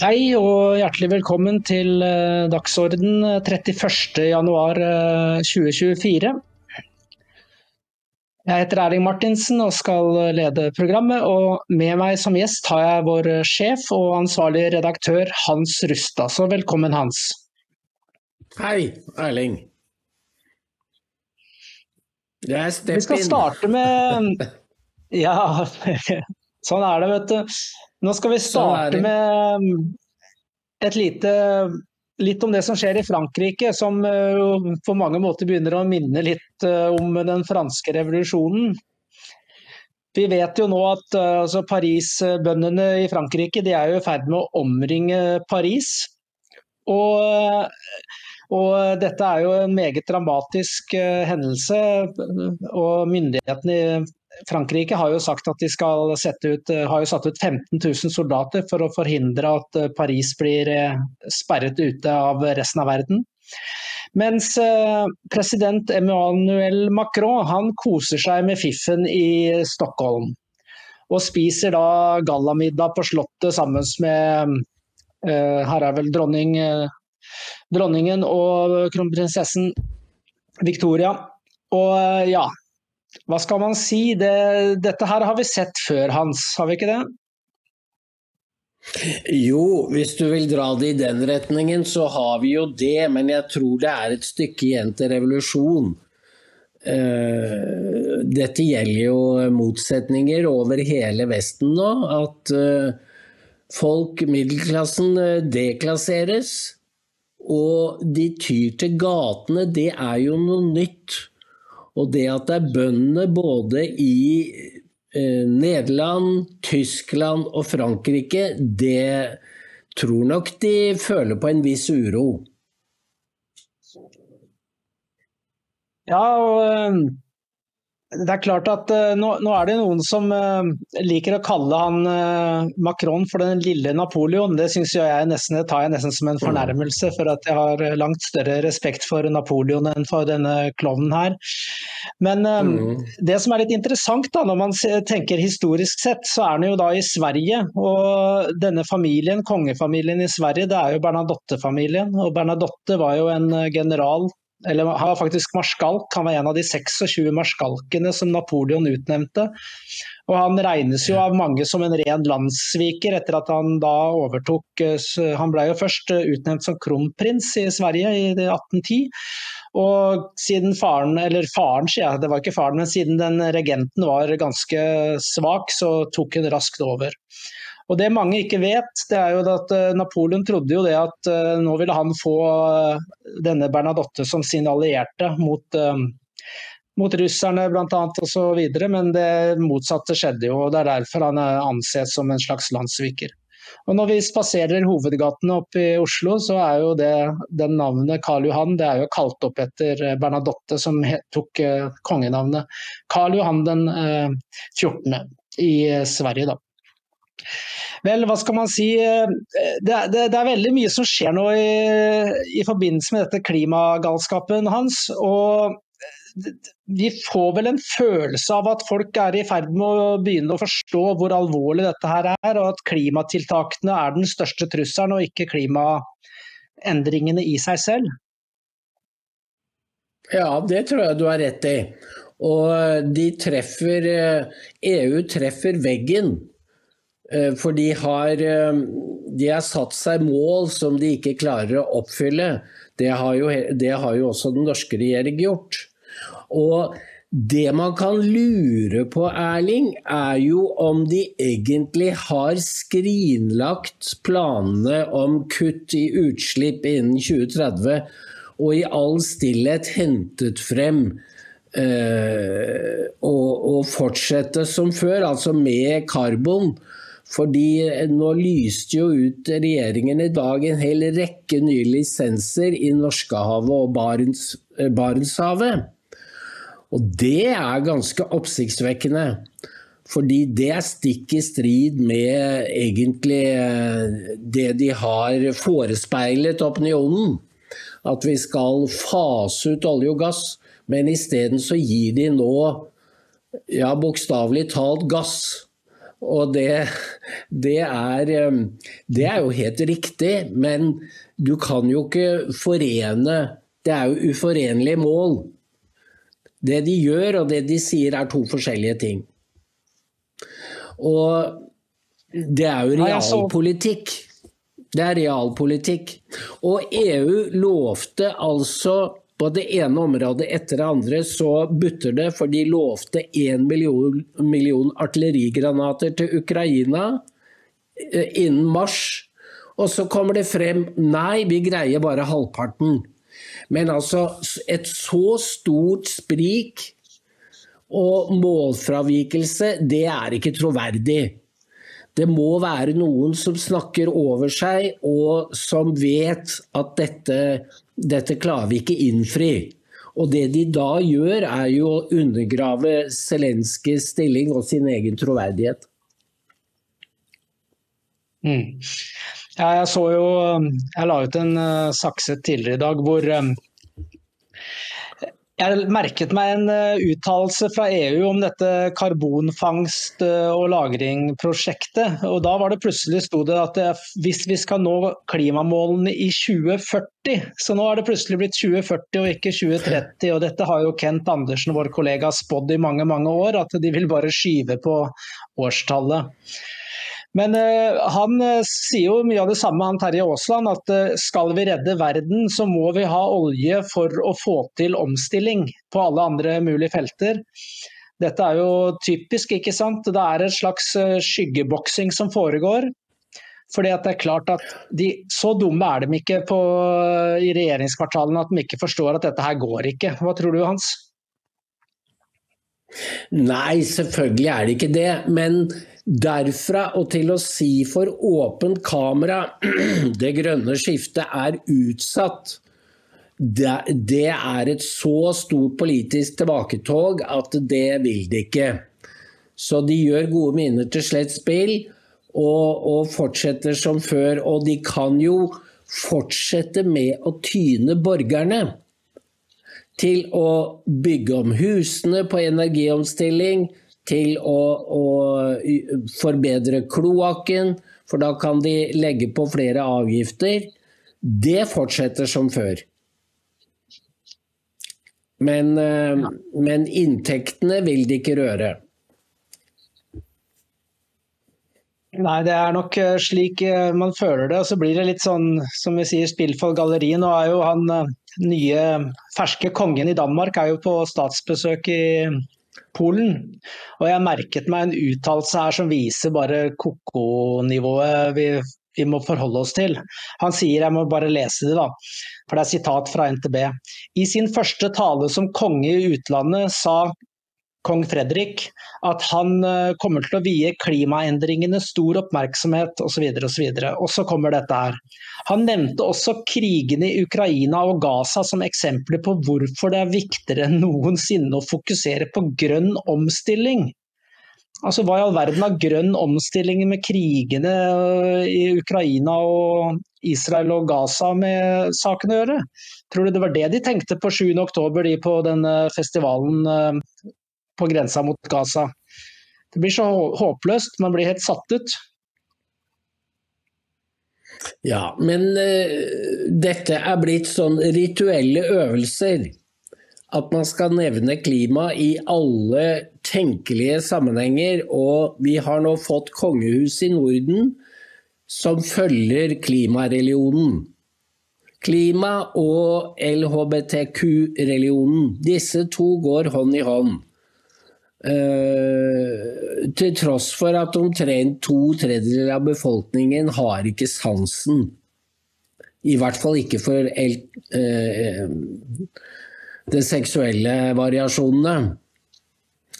Hei og hjertelig velkommen til eh, dagsorden 31.1.2024. Eh, jeg heter Erling Martinsen og skal lede programmet. og Med meg som gjest har jeg vår sjef og ansvarlig redaktør Hans Rustad. Så velkommen, Hans. Hei, Erling. Det er Steppin. Vi skal starte med Ja, sånn er det, vet du. Nå skal vi sånn starte med mm, et lite litt om det som skjer i Frankrike, som uh, på mange måter begynner å minne litt uh, om den franske revolusjonen. Vi vet jo nå at uh, altså Paris-bøndene i Frankrike de er jo i ferd med å omringe Paris. Og, og, dette er jo en meget dramatisk hendelse. Og myndighetene i Frankrike har jo sagt at de skal sette ut, eh, har jo satt ut 15 000 soldater for å forhindre at eh, Paris blir eh, sperret ute av resten av verden. Mens president Emmanuel Macron han koser seg med fiffen i Stockholm. Og spiser da gallamiddag på Slottet sammen med Her er vel dronning, dronningen og kronprinsessen Victoria. Og ja, hva skal man si? Det, dette her har vi sett før, Hans, har vi ikke det? Jo, hvis du vil dra det i den retningen, så har vi jo det. Men jeg tror det er et stykke igjen til revolusjon. Uh, dette gjelder jo motsetninger over hele Vesten nå. At uh, folk, middelklassen, uh, deklasseres. Og de tyr til gatene. Det er jo noe nytt. Og det at det er bøndene både i eh, Nederland, Tyskland og Frankrike, det tror nok de føler på en viss uro. Ja, og eh, det er klart at uh, nå, nå, er det noen som uh, liker å kalle han uh, Macron for den lille Napoleon. Det synes jeg nesten, tar jeg nesten som en fornærmelse, for at jeg har langt større respekt for Napoleon enn for denne klovnen her. Men mm. det som er litt interessant da, når man tenker historisk sett, så er han jo da i Sverige. Og denne familien, kongefamilien i Sverige, det er jo Bernadotte-familien. Og Bernadotte var jo en general eller han var faktisk marskalk. Han var en av de 26 marskalkene som Napoleon utnevnte. Og han regnes jo av mange som en ren landssviker etter at han da overtok eh, Han ble jo først eh, utnevnt som kronprins i Sverige i 1810. Og siden faren, eller faren sier jeg, det var ikke faren, men siden den regenten var ganske svak, så tok hun raskt over. Og Det mange ikke vet, det er jo at eh, Napoleon trodde jo det at uh, nå ville han få uh, denne Bernadotte som sin allierte mot, mot russerne bl.a. osv. Men det motsatte skjedde jo, og det er derfor han er ansett som en slags landssviker. Og Når vi spaserer hovedgatene opp i Oslo, så er jo det den navnet Karl Johan det er jo kalt opp etter Bernadotte, som tok kongenavnet Karl Johan den 14. i Sverige. da. Vel, hva skal man si. Det, det, det, er veldig mye som skjer nå i, i forbindelse med dette klimagalskapen hans. og vi får vel en følelse av at folk er i ferd med å begynne å forstå hvor alvorlig dette her er, og at klimatiltakene er den største trusselen, og ikke klimaendringene i seg selv. Ja, det tror jeg du har rett i. Og de treffer EU eh, e treffer veggen for de har, eh, de har, satt seg mål som de ikke klarer å oppfylle. Det har jo, det har jo også den norske regjering gjort. Og det man kan lure på, Erling, er jo om de egentlig har skrinlagt planene om kutt i utslipp innen 2030, og i all stillhet hentet frem eh, og, og fortsette som før, altså med karbon. Fordi nå lyste jo ut regjeringen i dag en hel rekke nye lisenser i Norskehavet og Barents, eh, Barentshavet. Og det er ganske oppsiktsvekkende. Fordi det er stikk i strid med egentlig eh, det de har forespeilet opinionen. At vi skal fase ut olje og gass. Men isteden så gir de nå, ja bokstavelig talt, gass Og det, det, er, det er jo helt riktig, men du kan jo ikke forene Det er jo uforenlige mål. Det de gjør og det de sier er to forskjellige ting. Og det er jo realpolitikk. Det er realpolitikk. Og EU lovte altså på det ene området etter det andre så butter det, for de lovte én million, million artillerigranater til Ukraina eh, innen mars. Og så kommer det frem nei, vi greier bare halvparten. Men altså, et så stort sprik og målfravikelse, det er ikke troverdig. Det må være noen som snakker over seg, og som vet at dette, dette klarer vi ikke innfri. Og det de da gjør, er jo å undergrave Zelenskyjs stilling og sin egen troverdighet. Mm. Ja, jeg så jo Jeg la ut en uh, sakse tidligere i dag hvor um, jeg merket meg en uh, uttalelse fra EU om dette karbonfangst- uh, og lagring-prosjektet. og Da var det plutselig sto det at hvis vi skal nå klimamålene i 2040, så nå er det plutselig blitt 2040 og ikke 2030. og Dette har jo Kent Andersen, vår kollega, spådd i mange mange år, at de vil bare skyve på årstallet. Men uh, han uh, sier jo mye av det samme, han Terje Aasland, at uh, skal vi redde verden, så må vi ha olje for å få til omstilling på alle andre mulige felter. Dette er jo typisk, ikke sant. Det er et slags skyggeboksing som foregår. Fordi at det er klart at de, Så dumme er de ikke på, i regjeringskvartalene at de ikke forstår at dette her går ikke. Hva tror du, Hans? Nei, selvfølgelig er det ikke det. Men Derfra og til å si for åpent kamera det grønne skiftet er utsatt, det, er et så stort politisk tilbaketog at det vil de ikke. Så de gjør gode minner til slett spill og, og fortsetter som før. Og de kan jo fortsette med å tyne borgerne til å bygge om husene på energiomstilling, til å, å forbedre kloakken, for da kan de legge på flere avgifter. Det fortsetter som før. Men, eh, men inntektene vil de ikke røre. Nei, det er nok eh, slik eh, man føler det. Og så blir det litt sånn som vi sier, spill for galleriet. Nå er jo han nye ferske kongen i Danmark er jo på statsbesøk i Polen. Og jeg merket meg en uttalelse her som viser bare koko-nivået vi, vi, må forholde oss til. Han sier, jeg må bare lese det da, for det er sitat fra NTB. I sin første tale som konge i utlandet sa kong Fredrik at han eh, kommer til å vie klimaendringene stor oppmerksomhet osv. Og, så og, og så kommer dette her. Han nevnte også krigene i Ukraina og Gaza som eksempler på hvorfor det er viktigere enn noensinne å fokusere på grønn omstilling. Altså Hva i all verden har grønn omstilling med krigene øh, i Ukraina og Israel og Gaza med saken å gjøre? Tror du det var det de tenkte på 7.10 de på den festivalen øh, på grensa mot Gaza? Det blir så håpløst, man blir helt satt ut. Ja, men uh, dette er blitt sånn rituelle øvelser. At man skal nevne klima i alle tenkelige sammenhenger. Og vi har nå fått kongehus i Norden som følger klimareligionen. Klima og LHBTQ-religionen. Disse to går hånd i hånd. Uh, til tross for at omtrent to tredjedeler av befolkningen har ikke sansen. I hvert fall ikke for uh, de seksuelle variasjonene.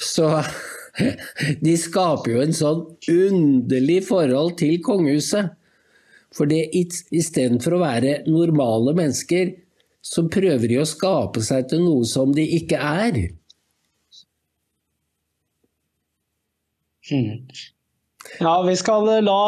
Så de skaper jo en sånn underlig forhold til kongehuset. For istedenfor å være normale mennesker, så prøver de å skape seg til noe som de ikke er. Mm. Ja, Vi skal la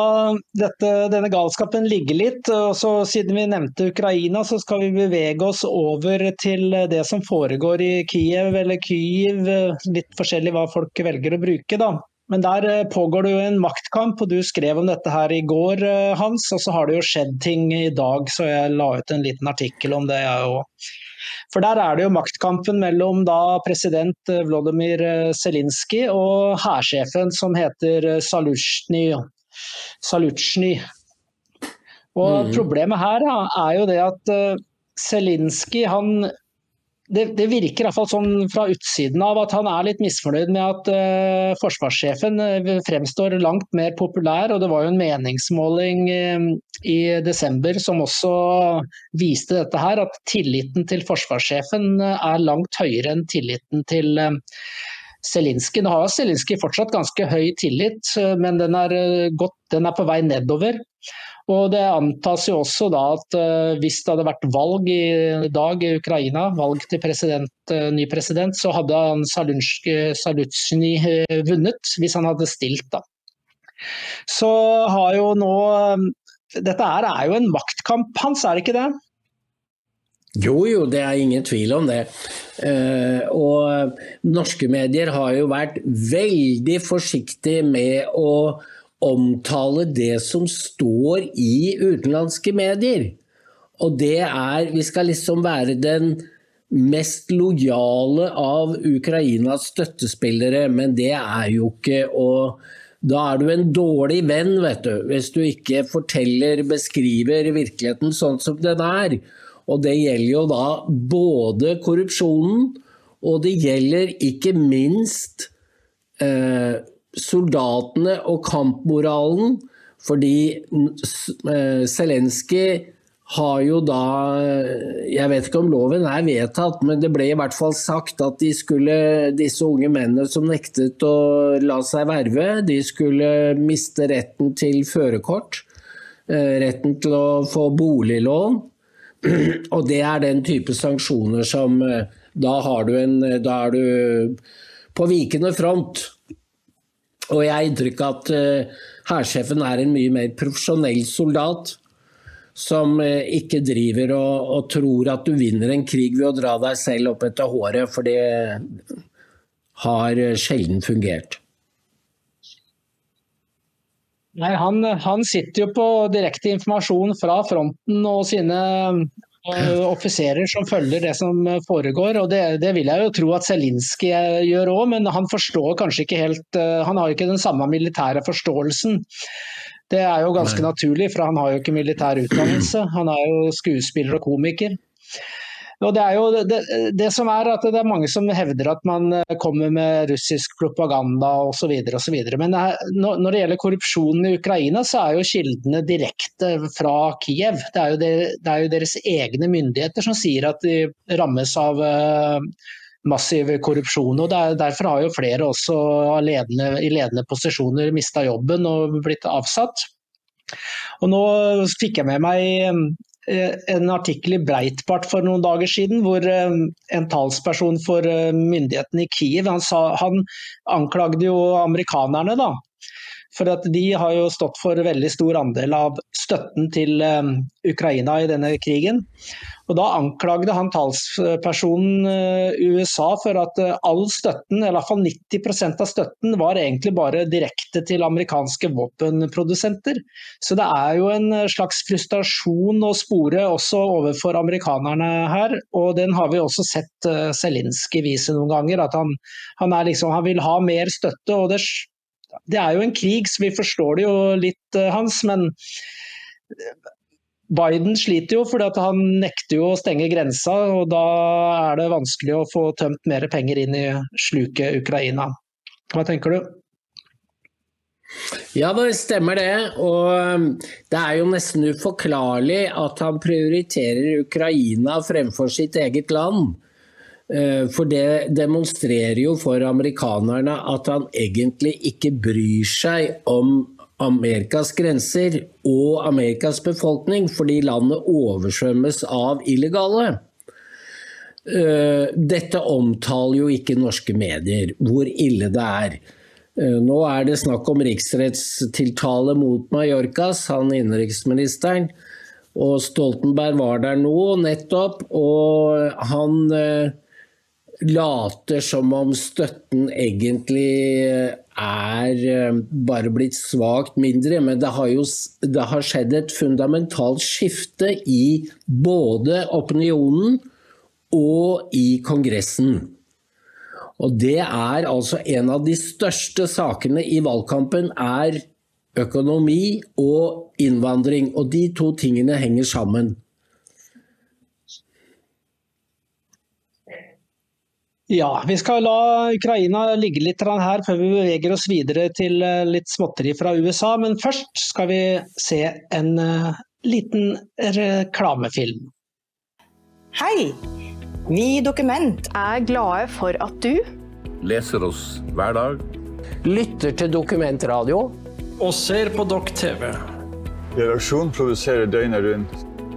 dette, denne galskapen ligge litt. og så Siden vi nevnte Ukraina, så skal vi bevege oss over til det som foregår i Kiev eller Kyiv. Litt forskjellig hva folk velger å bruke. da. Men der eh, pågår det jo en maktkamp, og du skrev om dette her i går, eh, Hans. Og så har det jo skjedd ting i dag, så jeg la ut en liten artikkel om det, jeg òg. For der er det jo maktkampen mellom da president Vlodomyr Vlodymyr Zelinskyj og hærsjefen som heter Salutsjny. Salutsjny. Og mm. problemet her er jo det at Zelinskyj han det, det, virker iallfall sånn fra utsiden av at han er litt misfornøyd med at uh, forsvarssjefen uh, fremstår langt mer populær. og Det var jo en meningsmåling uh, i desember som også viste dette her, at tilliten til forsvarssjefen er langt høyere enn tilliten til Zelinskyj. Nå har Zelinskyj fortsatt ganske høy tillit, men den er, godt, den er på vei nedover. Og Det antas jo også da at uh, hvis det hadde vært valg i dag i Ukraina, valg til president, ny president, så hadde han Salutsjny uh, vunnet, hvis han hadde stilt. da. Så har jo nå Dette er, er jo en maktkamp hans, er det ikke det? Jo, jo, det er ingen tvil om det. Uh, og norske medier har jo vært veldig forsiktige med å omtale det som står i utenlandske medier. Og det er Vi skal liksom være den mest lojale av Ukrainas støttespillere, men det er jo ikke å da er du en dårlig venn, vet du, hvis du ikke forteller, beskriver virkeligheten sånn som den er. Og det gjelder jo da både korrupsjonen, og det gjelder ikke minst eh, soldatene og kampmoralen. Fordi eh, Zelenskyj har jo da Jeg vet ikke om loven er vedtatt, men det ble i hvert fall sagt at de skulle, disse unge mennene som nektet å la seg verve, de skulle miste retten til førerkort. Eh, retten til å få boliglån. Og det er den type sanksjoner som eh, Da en Da er du på vikende front. Og jeg har inntrykk av at uh, hærsjefen er en mye mer profesjonell soldat. Som ikke driver og, og, tror at du vinner en krig ved å dra deg selv opp etter håret, for det har sjelden fungert. Nei, han, han, sitter jo på direkte informasjon fra fronten og sine offiserer som følger det som foregår. og Det, det vil jeg jo tro at Zelinskyj gjør òg, men han forstår kanskje ikke helt eh, Han har jo ikke den samme militære forståelsen. Det er jo ganske Nei. naturlig, for han har jo ikke militær utdannelse. Han er jo skuespiller og komiker. Og det er jo det, det, som er at det er mange som hevder at man eh, kommer med russisk propaganda osv. osv. Men når det gjelder korrupsjonen i Ukraina, så er jo kildene direkte fra Kiev. Det er jo, det, det er jo deres egne myndigheter som sier at de rammes av uh, massiv korrupsjon. og der, Derfor har jo flere også ledende, i ledende posisjoner mista jobben og blitt avsatt. Og Nå fikk jeg med meg Eh, en artikkel i Breitbart for noen dager siden, hvor eh, en talsperson for eh, myndighetene i Kiev han, sa, han anklagde jo amerikanerne da, for at de har jo stått for veldig stor andel av støtten til Ukraina i denne krigen. Og Da anklagde han talspersonen eh, USA for at eh, all støtten, eller iallfall 90% av støtten, var egentlig bare direkte til amerikanske våpenprodusenter. Så det er jo en eh, slags frustrasjon å spore også overfor amerikanerne her. Og den har vi også sett Zelinskyj vise noen ganger, at han, han, liksom, han vil ha mer støtte. og det, det er jo en krig, så vi forstår det jo litt, Hans. men Biden sliter jo fordi han nekter jo å stenge grensa, og da er det vanskelig å få tømt mer penger inn i sluket Ukraina. Hva tenker du? Ja, det stemmer det. Og um, det er jo nesten uforklarlig at han prioriterer Ukraina fremfor sitt eget land. Uh, for det demonstrerer jo for amerikanerne at han egentlig ikke bryr seg om Amerikas grenser og Amerikas befolkning fordi landet oversvømmes av illegale. Eh, dette omtaler jo ikke norske medier, hvor ille det er. Eh, nå er det snakk om riksrettstiltale mot Mallorcas, han innenriksministeren. Og Stoltenberg var der nå nettopp, og han eh, later som om støtten egentlig er eh, bare blitt svakt mindre, men det har jo det har skjedd et fundamentalt skifte i både opinionen og i Kongressen. Og det er altså en av de største sakene i valgkampen er økonomi og innvandring. Og de to tingene henger sammen. Ja, vi skal la Ukraina ligge litt her før vi beveger oss videre til eh, litt småtteri fra USA. Men først skal vi se en uh, liten reklamefilm. Hei! Vi i Dokument er glade for at du Leser oss hver dag. Lytter til Dokumentradio. Og ser på Dokk TV. Redaksjonen produserer døgnet rundt.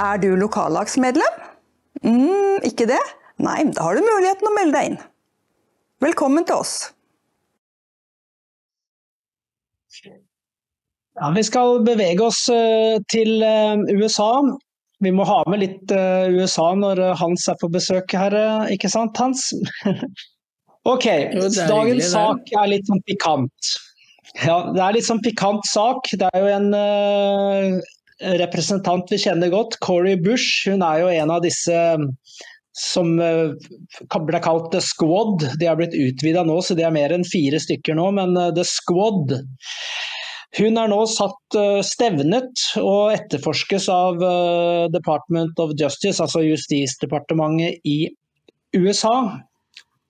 Er du lokallagsmedlem? Mm, ikke det? Nei, da har du muligheten å melde deg inn. Velkommen til oss. Ja, vi skal bevege oss uh, til uh, USA. Vi må ha med litt uh, USA når Hans er på besøk her, ikke sant Hans? ok, dagens sak er litt sånn pikant. Ja, det er litt sånn pikant sak. Det er jo en representant vi kjenner godt, Corey Bush. Hun er jo en av disse som ble kalt The Squad. De har blitt utvida nå, så de er mer enn fire stykker nå. Men The Squad hun er nå satt stevnet og etterforskes av Department of Justice, altså Justisdepartementet i USA.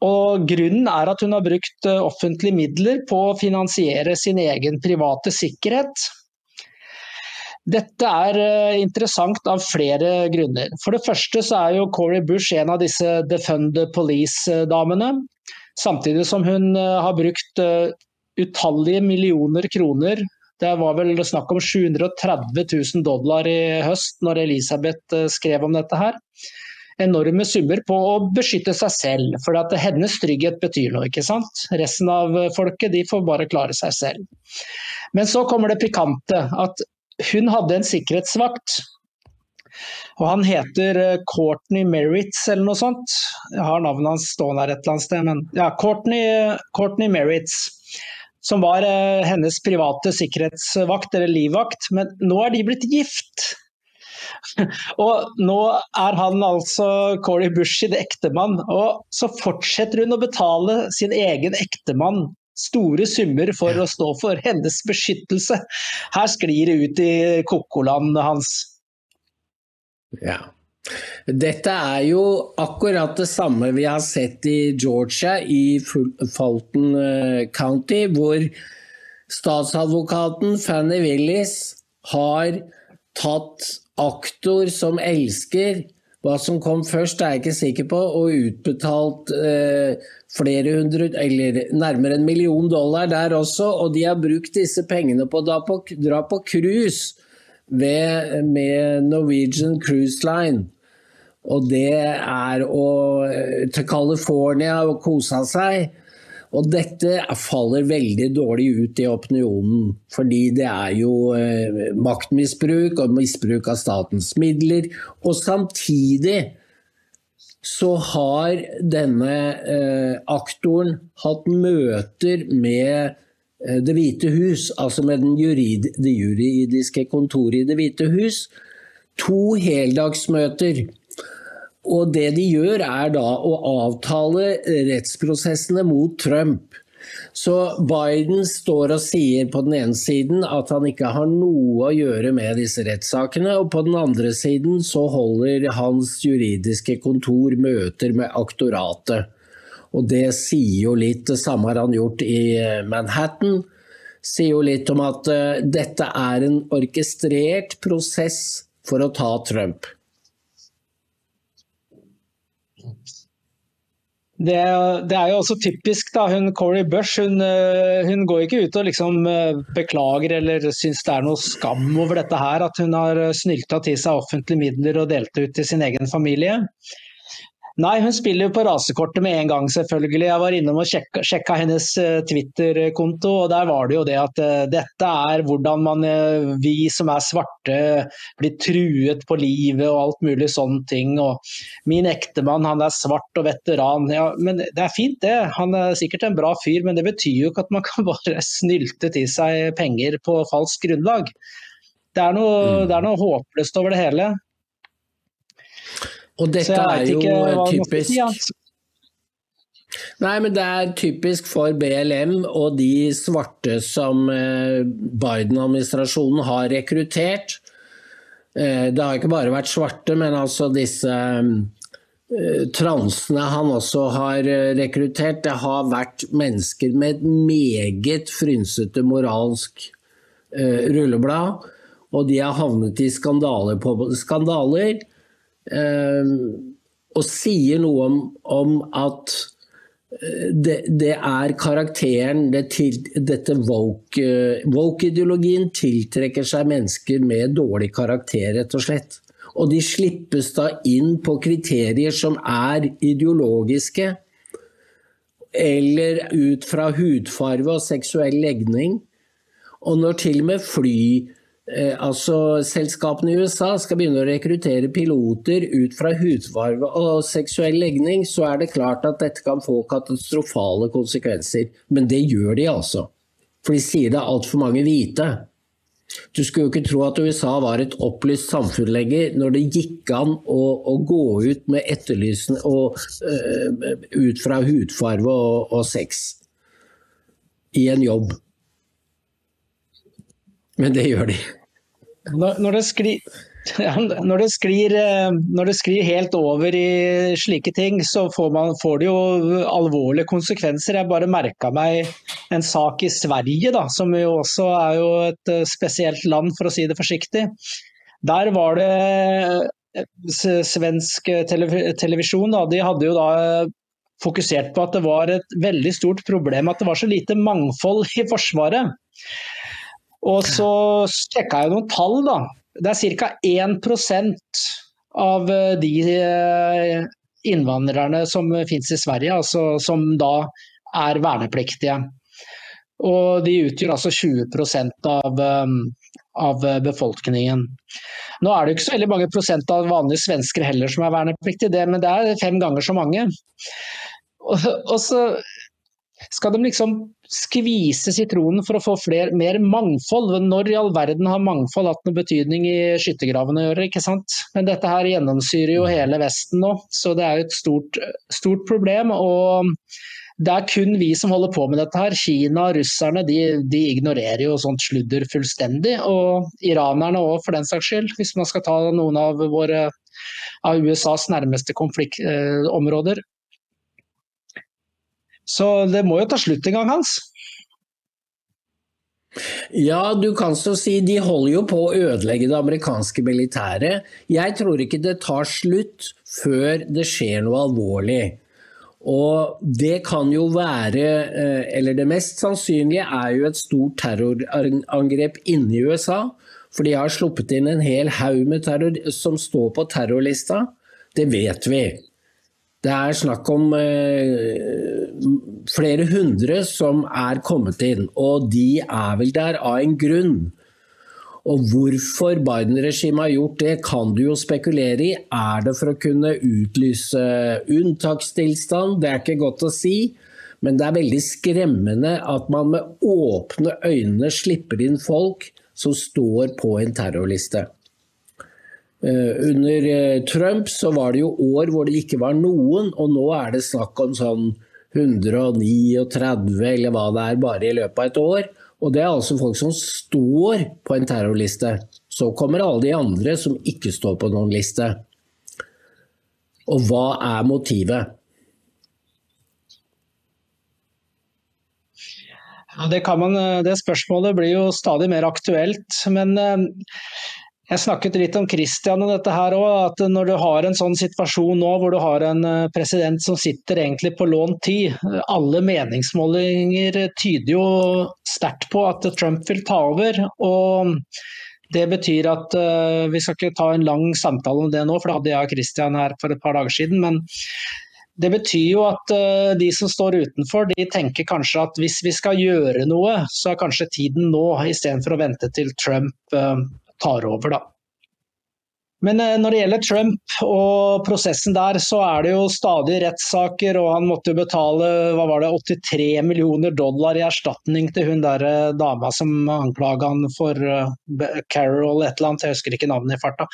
Og Grunnen er at hun har brukt offentlige midler på å finansiere sin egen private sikkerhet. Dette er interessant av flere grunner. For det første så er jo Corey Bush en av disse Defund Police-damene. Samtidig som hun har brukt utallige millioner kroner. Det var vel snakk om 730 000 dollar i høst når Elisabeth skrev om dette her. Enorme summer på å beskytte seg selv, for at hennes trygghet betyr noe. ikke sant? Resten av folket de får bare klare seg selv. Men så kommer det pikante, at hun hadde en sikkerhetsvakt. Og Han heter Courtney Merritts eller noe sånt. Jeg har navnet hans stående her et eller annet sted. men ja, Courtney, Courtney Merritts. som var eh, hennes private sikkerhetsvakt eller livvakt, men nå er de blitt gift. og nå er han altså Corey Bush sin ektemann, og så fortsetter hun å betale sin egen ektemann store summer for å stå for hennes beskyttelse. Her sklir det ut i kokolandet hans. Ja. Dette er jo akkurat det samme vi har sett i Georgia, i Fulton County, hvor statsadvokaten Fanny Willis har tatt aktor som elsker. Hva som kom først er jeg ikke sikker på, og utbetalt eh, flere hundre, eller nærmere en million dollar der også. Og de har brukt disse pengene på å dra på, cruise med Norwegian Cruise Line. Og det er å, til California og kose seg. Og dette faller veldig dårlig ut i opinionen, fordi det er jo eh, maktmisbruk og misbruk av statens midler. Og samtidig så har denne eh, aktoren hatt møter med eh, Det hvite hus, altså med jurid, det juridiske kontoret i Det hvite hus. To heldagsmøter og det de gjør, er da å avtale rettsprosessene mot Trump. Så Biden står og sier på den ene siden at han ikke har noe å gjøre med disse rettssakene, og på den andre siden så holder hans juridiske kontor møter med aktoratet. Og det sier jo litt, det samme har han gjort i Manhattan. Sier jo litt om at uh, dette er en orkestrert prosess for å ta Trump. Det, det, er jo også typisk, da. Hun Corey Bush hun, eh, hun går ikke ut og liksom eh, beklager eller syns det er noe skam over dette her. At hun har snylta til seg offentlige midler og delt ut til sin egen familie. Nei, hun spiller jo på rasekortet med en gang, selvfølgelig. Jeg var innom og sjekka, sjekka hennes uh, Twitter-konto, og der var det jo det at uh, dette er hvordan man, uh, vi som er svarte, blir truet på livet og alt mulig sånne ting. Og min ektemann, han er svart og veteran. Ja, men det er fint det. Han er sikkert en bra fyr, men det betyr jo ikke at man kan bare snylte til seg penger på falskt grunnlag. Det er noe, mm. det er noe håpløst over det hele. Og dette er jo typisk si, Nei, men det er typisk for BLM og de svarte som eh, Biden-administrasjonen har rekruttert. Eh, det har ikke bare vært svarte, men altså disse eh, transene han også har rekruttert, det har vært mennesker med et meget frynsete moralsk rulleblad. Og de har havnet i skandaler på skandaler. Ehm, og sier noe om, om at eh, det, det, er karakteren det til, Dette woke-ideologien woke tiltrekker seg mennesker med dårlig karakter, rett og slett. Og de slippes da inn på kriterier som er ideologiske, eller ut fra hudfarve og seksuell legning. Og når til og med fly Eh, altså, Selskapene i USA skal begynne å rekruttere piloter ut fra hudfarge og seksuell legning, så er det klart at dette kan få katastrofale konsekvenser. Men det gjør de altså. For de sier det er altfor mange hvite. Du skulle jo ikke tro at USA var et opplyst samfunn lenger, når det gikk an å, å gå ut med etterlysende og, uh, ut fra hudfarge og, og sex i en jobb. Men det gjør de. Når, det sklir, ja, når, det sklir, eh, når det sklir helt over i slike ting, så får, man, får det jo alvorlige konsekvenser. Jeg bare merka meg en sak i Sverige, da, som jo også er jo et eh, spesielt land, for å si det forsiktig. Der var det eh, svensk televisjon, da, de hadde jo da fokusert på at det var et veldig stort problem at det var så lite mangfold i Forsvaret. Og så sjekka jeg noen tall, da. Det er ca. 1% av eh, de eh, innvandrerne som finnes i Sverige, altså som da er vernepliktige. Og de utgjør altså 20% av, eh, av befolkningen. Nå er det ikke så veldig mange prosent av vanlige svensker heller som er vernepliktige, men det er fem ganger så mange. Og, og så skal de liksom skvise sitronen for å få flere, mer mangfold? Når i all verden har mangfold hatt noen betydning i skyttergravene å gjøre? ikke sant? Men dette her gjennomsyrer jo hele Vesten nå, så det er jo et stort, stort problem. og det er kun vi som holder på med dette her. Kina og russerne de, de ignorerer jo sånt sludder fullstendig. Og iranerne òg, for den saks skyld. Hvis man skal ta noen av, våre, av USAs nærmeste konfliktområder. Så det må jo ta slutt en gang, Hans. Ja, du kan så si de holder jo på å ødelegge det amerikanske militæret. Jeg tror ikke det tar slutt før det skjer noe alvorlig. Og det kan jo være, eh, eller det mest sannsynlige er jo et stort terrorangrep inne i USA. For de har sluppet inn en hel haug med terror som står på terrorlista. Det vet vi. Det er snakk om eh, flere hundre som er kommet inn, og de er vel der av en grunn. Og hvorfor Biden-regimet har gjort det, kan du jo spekulere i. Er det for å kunne utlyse unntakstilstand? Det er ikke godt å si. Men det er veldig skremmende at man med åpne øyne slipper inn folk som står på en terrorliste. Eh, under eh, Trump så var det jo år hvor det ikke var noen, og nå er det snakk om sånn 139 eller hva det er, bare i løpet av et år. Og det er altså folk som står på en terrorliste. Så kommer alle de andre som ikke står på noen liste. Og hva er motivet? Ja, det, man, det, spørsmålet blir jo stadig mer aktuelt. Men Jeg snakket litt om Christian og dette her òg. At når du har en sånn situasjon nå hvor du har en eh, president som sitter egentlig på lånt tid. Alle meningsmålinger tyder jo sterkt på at Trump vil ta over. og det betyr at uh, Vi skal ikke ta en lang samtale om det nå, for det hadde jeg og Christian her for et par dager siden. Men det betyr jo at de som står utenfor, de tenker kanskje at hvis vi skal gjøre noe, så er kanskje tiden nå, istedenfor å vente til Trump tar over, da. Men når det gjelder Trump og prosessen der, så er det jo stadig rettssaker. Og han måtte jo betale hva var det, 83 millioner dollar i erstatning til hun der dama som anklaga han for Carol et eller annet, jeg husker ikke navnet i farta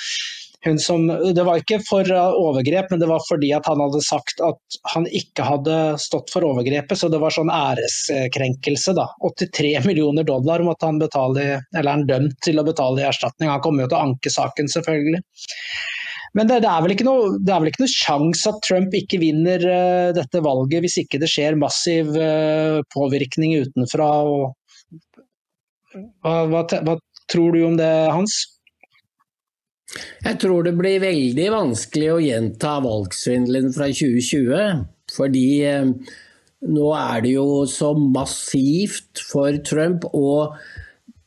som, det var ikke for overgrep, men det var fordi at han hadde sagt at han ikke hadde stått for overgrepet. Så det var sånn æreskrenkelse. da. 83 millioner dollar måtte han betale, eller er han dømt til å betale i erstatning. Han kommer jo til å anke saken, selvfølgelig. Men det, det, er vel ikke noe, det noe sjanse at Trump ikke vinner uh, dette valget hvis ikke det skjer massiv uh, påvirkning utenfra. Og, hva, hva, hva tror du om det, Hans? Jeg tror det blir veldig vanskelig å gjenta valgsvindelen fra 2020. Fordi eh, nå er det jo så massivt for Trump. og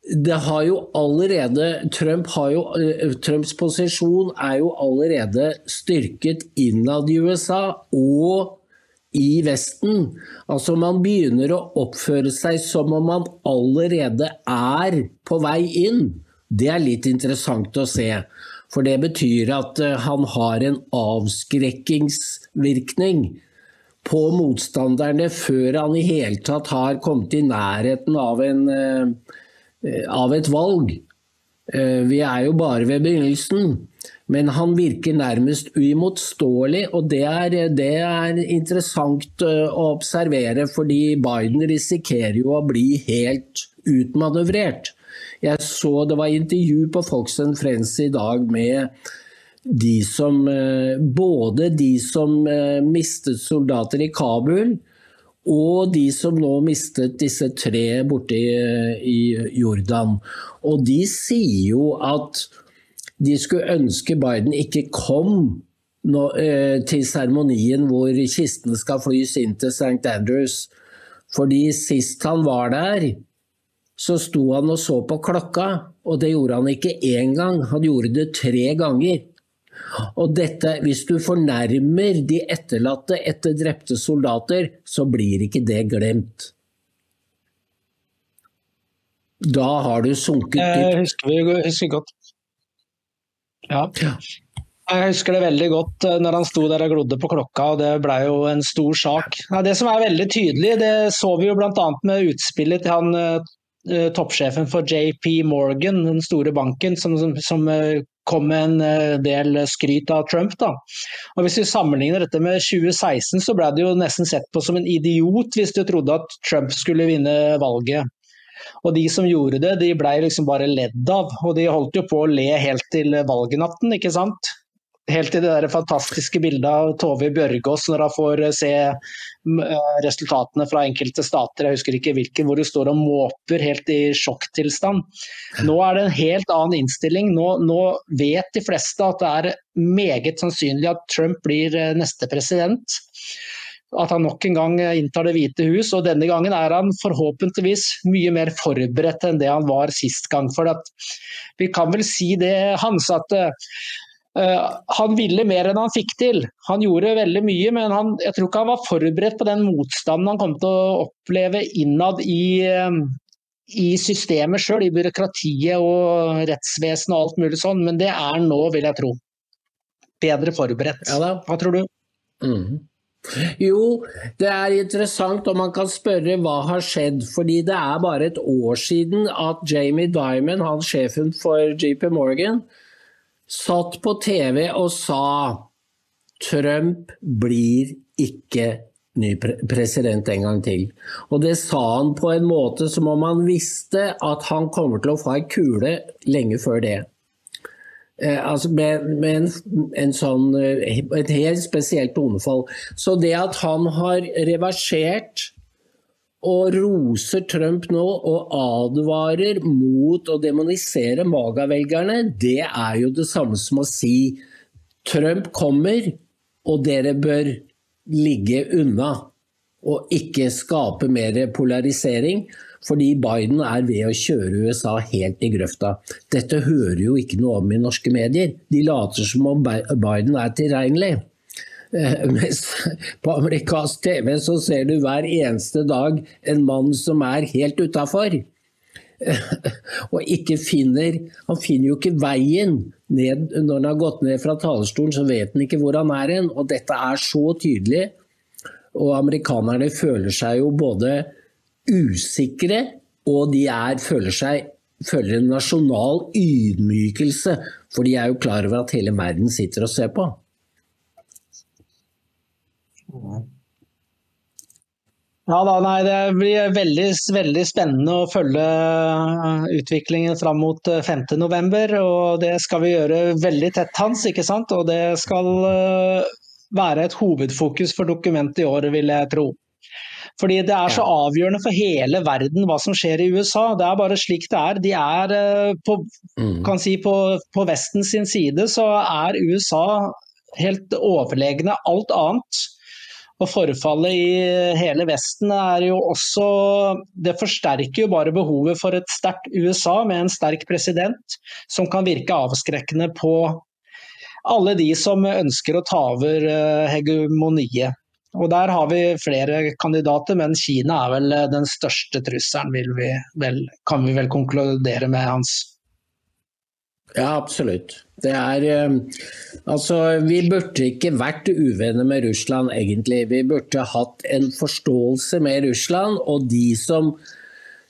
det har jo allerede Trump har jo, eh, Trumps posisjon er jo allerede styrket innad i USA og i Vesten. Altså Man begynner å oppføre seg som om man allerede er på vei inn. Det er litt interessant å se. For det betyr at eh, han har en avskrekkingsvirkning på motstanderne før han i hele tatt har kommet i nærheten av, en, eh, av et valg. Eh, vi er jo bare ved begynnelsen. Men han virker nærmest uimotståelig, og det er, det er, interessant å observere, fordi Biden risikerer jo å bli helt utmanøvrert. Jeg så det var intervju på Fox and Friends i dag med de som eh, Både de som eh, mistet soldater i Kabul, og de som nå mistet disse tre borte i Jordan. Og de sier jo at de skulle ønske Biden ikke kom eh, til seremonien hvor kistene skal flys inn til St. Andrews. Fordi sist han var der, så sto han og så på klokka, og det gjorde han ikke én gang, han gjorde det tre ganger. Og dette, hvis du fornærmer de etterlatte etter drepte soldater, så blir ikke det glemt. Da har du sunket dypt. Jeg husker, husker godt. Ja. Jeg husker det veldig godt eh, når han sto der og glodde på klokka, og det ble jo en stor sak. Det som er veldig tydelig, det så vi jo bl.a. med utspillet til han Eh, toppsjefen for JP Morgan, den store banken, som, som, som eh, kom med en eh, del skryt av Trump. Da. Og Hvis vi sammenligner dette med 2016, så ble det jo nesten sett på som en idiot hvis du trodde at Trump skulle vinne valget. Og de som gjorde det, de ble liksom bare ledd av. Og de holdt jo på å le helt til valgnatten, ikke sant. Helt til det der fantastiske bildet av Tove Bjørgaas når hun får eh, se eh, resultatene fra enkelte stater, jeg husker ikke hvilken, hvor hun står og måper helt i sjokktilstand. Nå er det en helt annen innstilling. Nå, nå vet de fleste at det er meget sannsynlig at Trump blir eh, neste president at han nok en gang inntar Det hvite hus. og Denne gangen er han forhåpentligvis mye mer forberedt enn det han var sist gang. For vi kan vel si det, Hans, at han ville mer enn han fikk til. Han gjorde veldig mye, men han, jeg tror ikke han var forberedt på den motstanden han kom til å oppleve innad i, eh, i systemet sjøl, i byråkratiet og rettsvesenet og alt mulig sånn. Men det er han nå, vil jeg tro. Bedre forberedt. Hva tror du? Mm. Jo, det er interessant om man kan spørre hva har skjedd. Fordi det er bare et år siden at Jamie Dimon, han sjefen for JP Morgan, satt på TV og sa Trump blir ikke ny president en gang til. Og det sa han på en måte som om han visste at han kommer til å få ei kule lenge før det. Eh, altså med, med en, en sånn, eh, et helt spesielt tonefall. Så det at han har reversert og roser Trump nå og advarer mot å demonisere Maga-velgerne, det er jo det samme som å si Trump kommer, og dere bør ligge unna. Og ikke skape mer polarisering, fordi Biden er ved å kjøre USA helt i grøfta. Dette hører jo ikke noe om i norske medier. De later som om Biden er tilregnelig. Eh, mens på amerikansk TV så ser du hver eneste dag en mann som er helt utafor. Og ikke finner Han finner jo ikke veien ned når han har gått ned fra talerstolen, så vet han ikke hvor han er hen. Og dette er så tydelig. Og amerikanerne føler seg jo både usikre, og de er, føler, seg, føler en nasjonal ydmykelse. For de er jo klar over at hele verden sitter og ser på. Ja da, nei, Det blir veldig, veldig spennende å følge eh, utviklingen fram mot 5.11. Eh, og Det skal vi gjøre veldig tett, Hans. ikke sant? Og det skal eh, være et hovedfokus for dokumentet i år, vil jeg tro. Fordi Det er så avgjørende for hele verden hva som skjer i USA. Det er bare slik det er. De er på, mm. kan si på, på Vesten sin side så er USA helt overlegne alt annet. Og Forfallet i hele Vesten er jo også Det forsterker jo bare behovet for et sterkt USA med en sterk president som kan virke avskrekkende på alle de som ønsker å ta over eh, hegemoniet. Og Der har vi flere kandidater, men Kina er vel den største trusselen, vi vel, kan vi vel konkludere med, Hans? Ja, absolutt. Det er eh, Altså, vi burde ikke vært uvenner med Russland, egentlig. Vi burde hatt en forståelse med Russland, og de som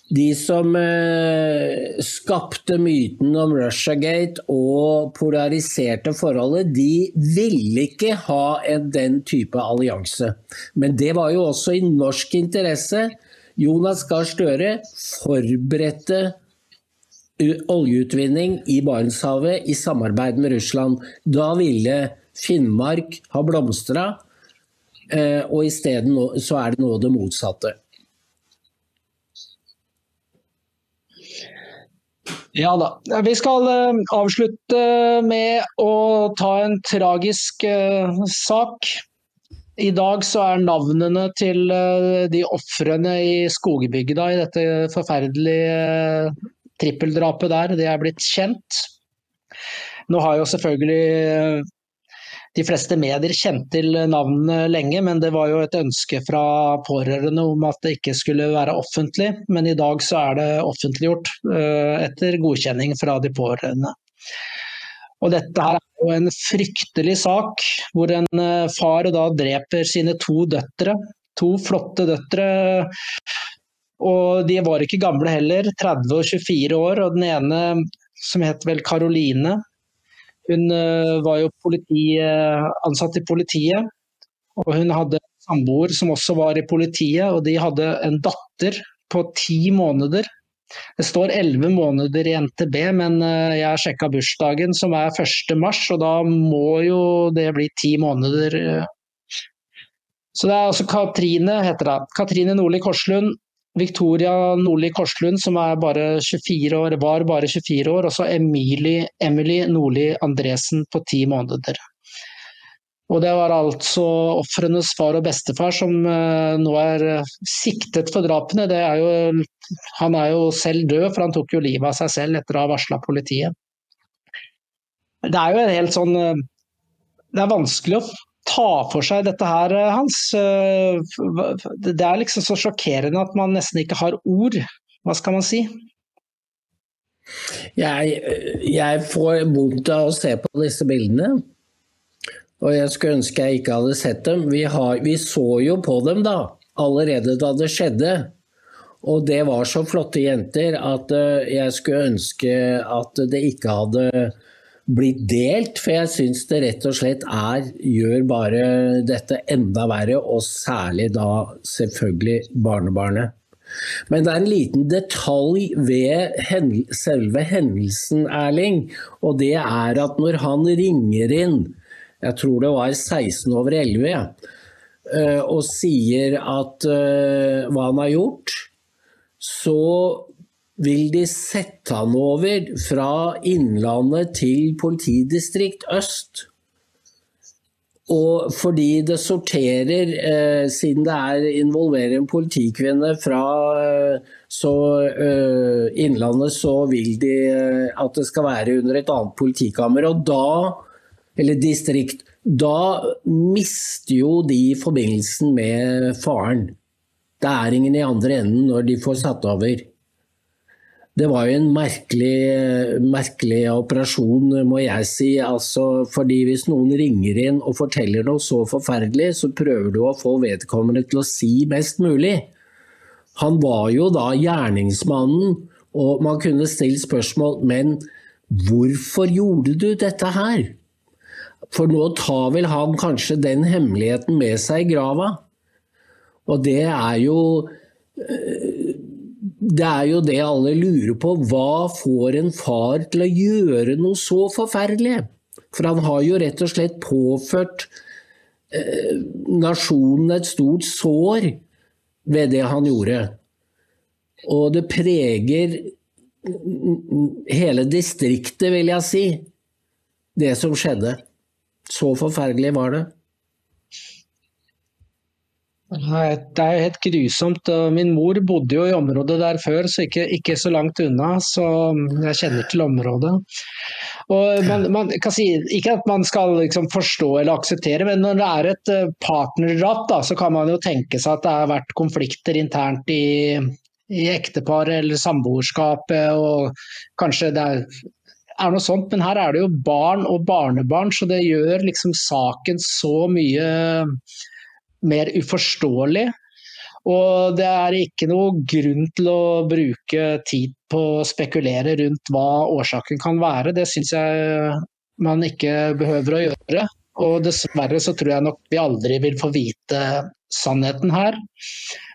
de som eh, skapte myten om Russiagate og polariserte forholdet, de ville ikke ha en, den type allianse. Men det var jo også i norsk interesse. Jonas Gahr Støre forberedte oljeutvinning i Barentshavet i samarbeid med Russland. Da ville Finnmark ha blomstra, eh, og isteden så er det nå det motsatte. Ja da. Vi skal eh, avslutte med å ta en tragisk eh, sak. I dag så er navnene til de ofrene i skogbygda i dette forferdelige trippeldrapet der, det er blitt kjent. Nå har jo selvfølgelig eh, de fleste medier kjent til navnene lenge, men det var jo et ønske fra pårørende om at det ikke skulle være offentlig. Men i dag så er det offentliggjort eh, etter godkjenning fra de pårørende. Og dette her er jo en fryktelig sak, hvor en eh, far da dreper sine to døtre. To flotte døtre og de var ikke gamle heller, 30 og 24 år. Og den ene, som het vel Karoline, hun eh, var jo politi, eh, ansatt i politiet. Og hun hadde en samboer som også var i politiet, og de hadde en datter på ti måneder. Det står elleve måneder i NTB, men eh, jeg har sjekka bursdagen som er 1. mars, og da må jo det bli ti måneder. Så det er altså Katrine, heter det. Katrine Nordli Korslund Victoria Nordli Korslund, som bare år, var bare 24 år, og så Emily, Emily Nordli Andresen på ti måneder. Og Det var altså ofrenes far og bestefar som uh, nå er uh, siktet for drapene. Er jo, han er jo selv død, for han tok jo livet av seg selv etter å ha varsla politiet. Det er jo en helt sånn uh, Det er vanskelig å ta for seg dette her, eh, Hans? Eh, det er liksom så sjokkerende at man nesten ikke har ord. Hva skal man si? Jeg, jeg får vondt av å se på disse bildene. Og jeg skulle ønske jeg ikke hadde sett dem. Vi, har, vi så jo på dem da, allerede da det skjedde. Og det var så flotte jenter at eh, jeg skulle ønske at det ikke hadde blitt delt, for jeg syns det rett og slett er, gjør bare dette enda verre, og særlig da selvfølgelig barnebarnet. Men det er en liten detalj ved selve hendelsen, Erling. Og det er at når han ringer inn, jeg tror det var 16 over 11, eh, og sier at eh, hva han har gjort, så vil de sette han over fra Innlandet til politidistrikt øst. Og fordi det sorterer, eh, siden det er involverer en politikvinne fra eh, så, eh, Innlandet, så vil de eh, at det skal være under et annet politikammer. Og da, eller distrikt, da mister jo de forbindelsen med faren. Det er ingen i andre enden når de får satt over. Det var jo en merkelig, merkelig, operasjon, må jeg si. Altså, fordi hvis noen ringer inn og forteller noe så forferdelig, så prøver du å få vedkommende til å si mest mulig. Han var jo da gjerningsmannen, og man kunne stilt spørsmål Men hvorfor gjorde du dette her? For nå tar vel han kanskje den hemmeligheten med seg i grava. Og det er jo det er jo det alle lurer på. Hva får en far til å gjøre noe så forferdelig? For han har jo rett og slett påført eh, nasjonen et stort sår ved det han gjorde. Og det preger hele distriktet, vil jeg si, det som skjedde. Så forferdelig var det. Det er jo helt grusomt. Min mor bodde jo i området der før, så ikke, ikke så langt unna. Så jeg kjenner til området. Og man, man si, ikke at man skal liksom forstå eller akseptere, men når det er et eh, partnerdrap, så kan man jo tenke seg at det har vært konflikter internt i, i ekteparet eller samboerskapet. og Kanskje det er, er noe sånt, men her er det jo barn og barnebarn, så det gjør liksom saken så mye mer uforståelig. Og det er ikke noe grunn til å bruke tid på å spekulere rundt hva årsaken kan være. Det syns jeg man ikke behøver å gjøre. Og dessverre så tror jeg nok vi aldri vil få vite sannheten her.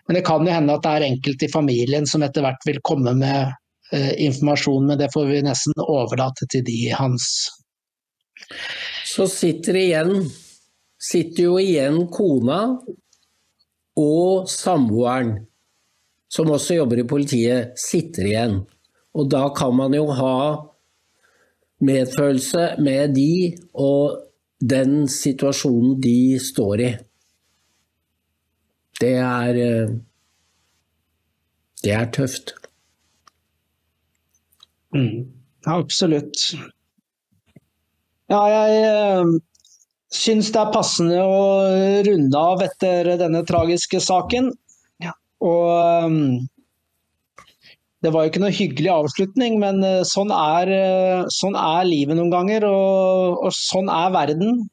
Men det kan jo hende at det er enkelte i familien som etter hvert vil komme med eh, informasjon, men det får vi nesten overlate til de hans. Så sitter igjen sitter jo igjen kona og samboeren, som også jobber i politiet, sitter igjen. Og da kan man jo ha medfølelse med de og den situasjonen de står i. Det er Det er tøft. Mm, absolutt. Ja, jeg syns det er passende å runde av etter denne tragiske saken. Og um, det var jo ikke noe hyggelig avslutning, men uh, sånn er, uh, sånn er livet noen ganger, og, og, sånn er verden.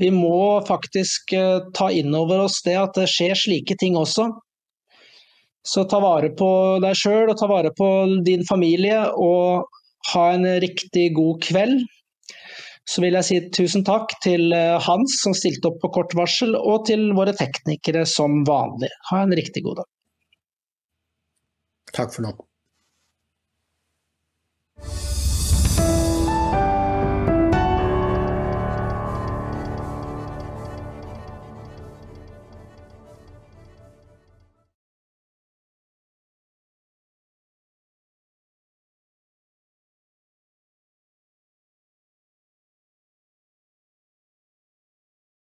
Vi må faktisk uh, ta inn over oss det at det skjer slike ting også. Så ta vare på deg sjøl og ta vare på din familie, og ha en riktig god kveld. Så vil jeg si tusen takk til eh, Hans som stilte opp på kort varsel, og til våre teknikere som vanlig. Ha en riktig god dag. Takk for nå.